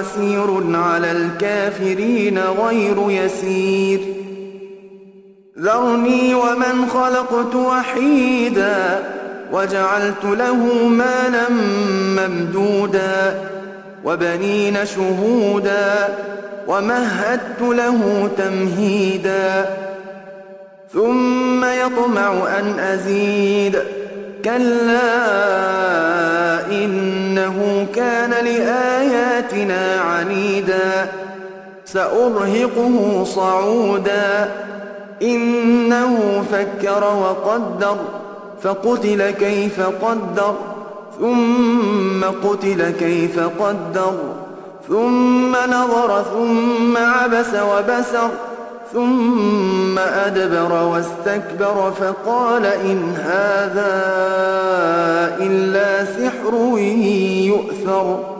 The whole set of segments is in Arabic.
عسير على الكافرين غير يسير. ذرني ومن خلقت وحيدا وجعلت له مالا ممدودا وبنين شهودا ومهدت له تمهيدا. ثم يطمع أن أزيد. كلا إنه كان لآياتنا عنيدا سأرهقه صعودا. إنه فكر وقدر فقتل كيف قدر ثم قتل كيف قدر ثم نظر ثم عبس وبسر ثم أدبر واستكبر فقال إن هذا إلا سحر يؤثر.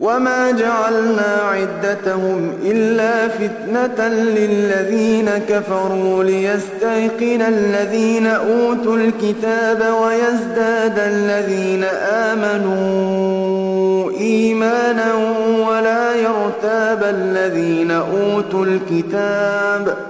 وما جعلنا عدتهم إلا فتنة للذين كفروا ليستيقن الذين أوتوا الكتاب ويزداد الذين آمنوا إيمانا ولا يرتاب الذين أوتوا الكتاب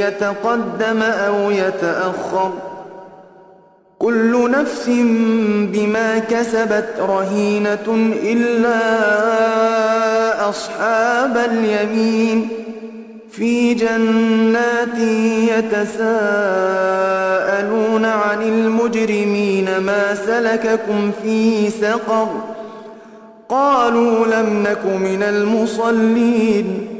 يتقدم أو يتأخر. كل نفس بما كسبت رهينة إلا أصحاب اليمين. في جنات يتساءلون عن المجرمين ما سلككم في سقر. قالوا لم نك من المصلين.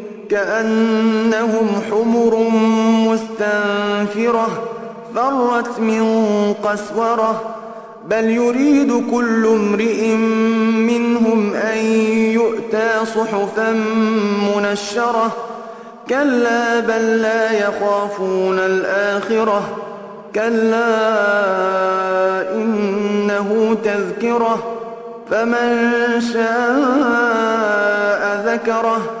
كأنهم حمر مستنفرة فرت من قسورة بل يريد كل امرئ منهم أن يؤتى صحفا منشرة. كلا بل لا يخافون الآخرة. كلا إنه تذكرة. فمن شاء ذكره.